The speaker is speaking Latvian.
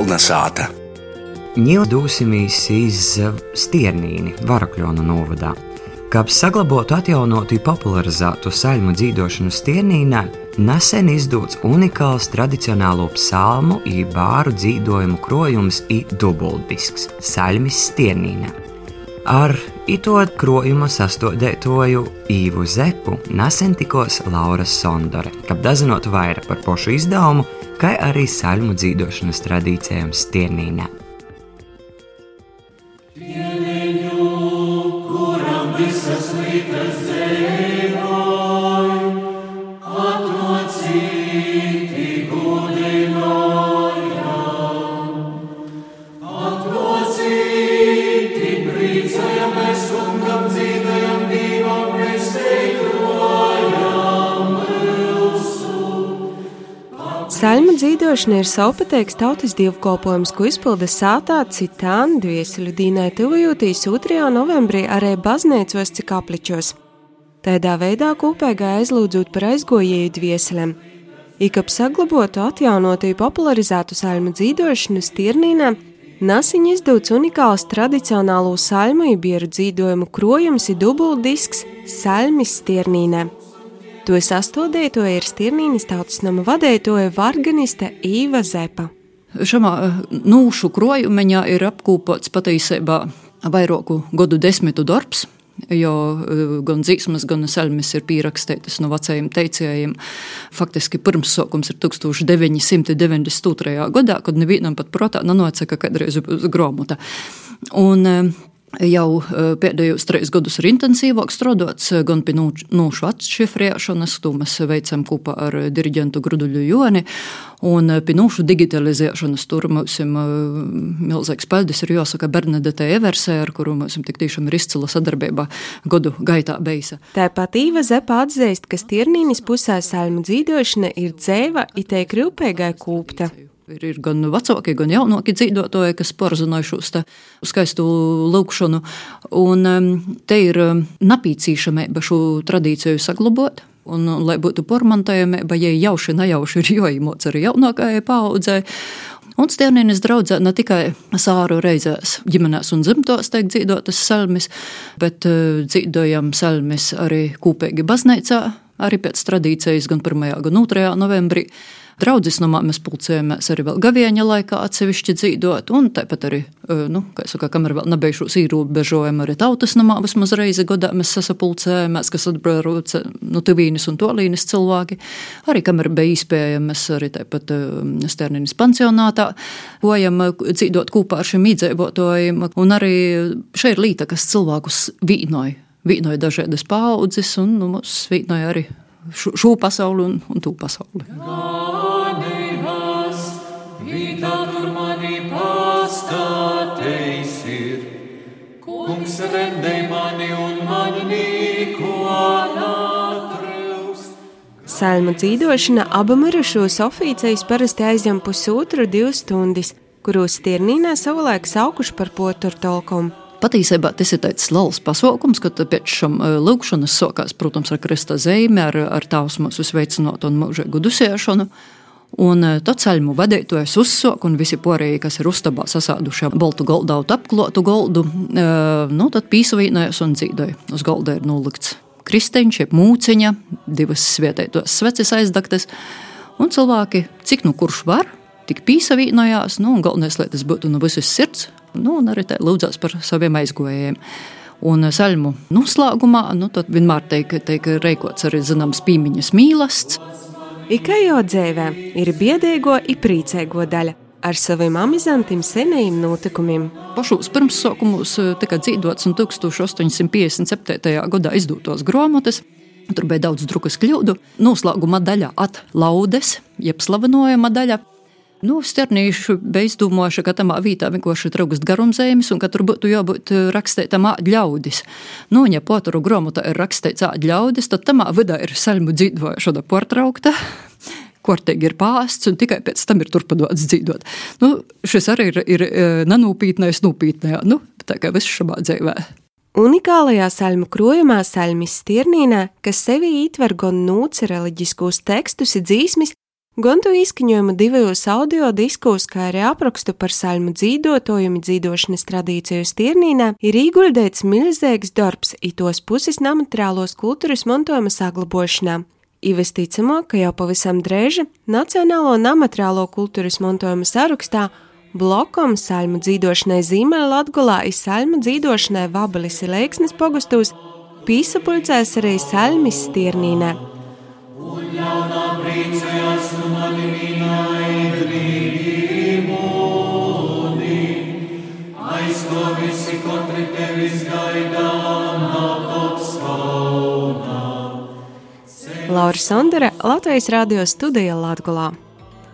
Kolnesāta. Ņildūsimies iz Stiernīni, Varakļonu novadā. Kā saglabotu, atjaunotu un popularizētu saļmu dzīvošanu Stiernīnā, nesen izdots unikāls tradicionālo psalmu, jeb bāru dzīvojumu krojums i dubultdisks - Saļmis Stiernīnā. Ar ito krojuma sastādētoju Īvu Zepu nesen tikos Laura Sondore, kad dazinot vairāk par pošu izdevumu, kā arī saļmu dzīvošanas tradīcijām Stiernīnā. Saļmu dzīvošana ir savpateikts tautas dievkalpojums, ko izpilda sātā citāni dvieseļu dīnai tuvojoties 2. novembrī arī baznīcos cik apličos. Tādā veidā kopīgā aizlūdzot par aizgojēju dvieselēm. Ikap saglabotu, atjaunotu, popularizētu saļmu dzīvošanu Stirnīnā, Nasiņa izdots unikāls tradicionālo saļmu ibieru dzīvojumu krojums ir dubultdisks Saļmis Stirnīnā. To sastādītoja ir Stirnīnas tautas nama vadītoja varganiste Īva Zepa. Šamā eh, nūšu krojumeņā ir apkūpots patiesībā vairāku gadu desmitu darbs, jo eh, gan dzīsmas, gan salmis ir pierakstītas no vecajiem teicējiem. Faktiski pirmsākums ir 1992. gadā, kad nevienam pat prātā nenoca, ka kādreiz būs grāmata. Un eh, Jau eh, pēdējos trīs gadus ir intensīvāk strādāts eh, gan pie nūšu atšifrēšanas, to mēs veicam kopā ar diriģentu Gruduļu Joni, un eh, pie nūšu digitalizēšanas tur mums ir milzīgs paldies, ir jāsaka Bernadette Eversē, ar kuru mums tik tiešām ir izcila sadarbība gadu gaitā beisa. Tāpat Īva Zepa atzīst, ka Stirnīnis pusē saļmu dzīvošana ir dzēva, itēk rūpēgai kūpta. Ir, ir gan vecāki, gan jaunāki dzīvotāji, kas pārzinājuši uz skaistu lūkšanu. Un um, te ir um, napīcīšamība šo tradīciju saglabāt. Un, lai būtu pormantējamība, ja jauši, nejauši ir jāīmots arī jaunākajai paudzei. Un Stienīnas draudzē ne tikai sāru reizēs ģimenēs un dzimtos tiek dzīvotas salmis, bet uh, dzīvojam salmis arī kopīgi baznīcā, arī pēc tradīcijas gan 1. gan 2. novembrī. Draudzes namā mēs pulcējamies arī gavieņa laikā atsevišķi dzīvot, un tāpat arī, nu, kā es saku, kamēr vēl nebija šos ierobežojumi, arī tautas namā vismaz reizi gadā mēs sasapulcējamies, kas atbrauc nu, tuvīnis un tolīnis cilvēki. Arī kamēr bija iespējams, arī tāpat Sterninis pansionātā, gojam dzīvot kopā ar šiem iedzīvotājiem, un arī šeit ir līta, kas cilvēkus vīnoja. Vīnoja dažādas paudzes, un nu, mums vīnoja arī šo, pasauli un, un to pasauli. Ganības, vītā tur mani pastāteis ir, kungs rendei mani un mani nīko atrūs. Salmu dzīvošana abam mirušos oficijas parasti aizņem pusotru divas stundas, kuros Stirnīnā savulaik saukuši par poturtolkumu. Patiesībā tas ir tāds liels pasākums, kad pēc šām e, lūkšanas sākās, protams, ar krista zīmi, ar, ar tās mūsu sveicinātu un mūžīgu dusēšanu. Un e, tad ceļu vadītājs uzsāka, un visi pārējie, kas ir uzstāvā sasāduši baltu galdu, apklotu galdu, e, nu, tad pīsavīnājās un dzīvoja. Uz galda ir nolikts kristeņš, jeb mūciņa, divas svietētos sveces aizdaktas, un cilvēki, cik nu kurš var, tik pīsavīnājās, nu, un galvenais, lai tas būtu no visas sirds, nu, un arī lūdzās par saviem aizgājējiem. Un saļmu noslēgumā nu, vienmēr tiek, tiek reikots arī zināms pīmiņas mīlestības. Ikajo dzīvē ir biedēgo un priecēgo daļa ar saviem amizantiem senajiem notikumiem. Pašos pirmsākumos eh, tika dzīvots 1857. gadā izdotos grāmatas. Tur bija daudz drukas kļūdu. Noslēguma daļa atlaudes, jeb slavenojama daļa. Nu, Sternīšu bija izdomājuši, ka tamā vietā vienkārši ir trūkst garumzēmas un ka tur būtu jābūt eh, rakstītam āģļaudis. Nu, ja poturu grāmatā ir rakstīts āģļaudis, tad tamā vidā ir saļmu dzīvošana portraukta. Kortīgi ir pāsts, un tikai pēc tam ir turpināts dzīvot. Nu, šis arī ir, ir eh, nenūpītnējs, nūpītnējā. Nu, tā kā viss šajā dzīvē. Unikālajā saļmu krojumā Saļmis Stirnīnā, kas sevi ietver gan nūci reliģiskos tekstus, dzīsmis, Gan to izskaņojumu divos audio diskus, kā arī aprakstu par saļmu dzīvotojumu dzīvošanas tradīciju stiernīnā, ir ieguldīts milzīgs darbs itos puses namateriālos kultūras mantojuma saglabošanā. Ivesticamo, ka jau pavisam drēži Nacionālo namateriālo kultūras mantojuma sarakstā blokom saļmu dzīvošanai Zīmeļa Latgulā ir saļmu dzīvošanai Vabelis Ilēksnes pogustos, pīsapulcēs arī saļmis stiernīnē. Laura Sondere, Latvijas radio studija Latgulā.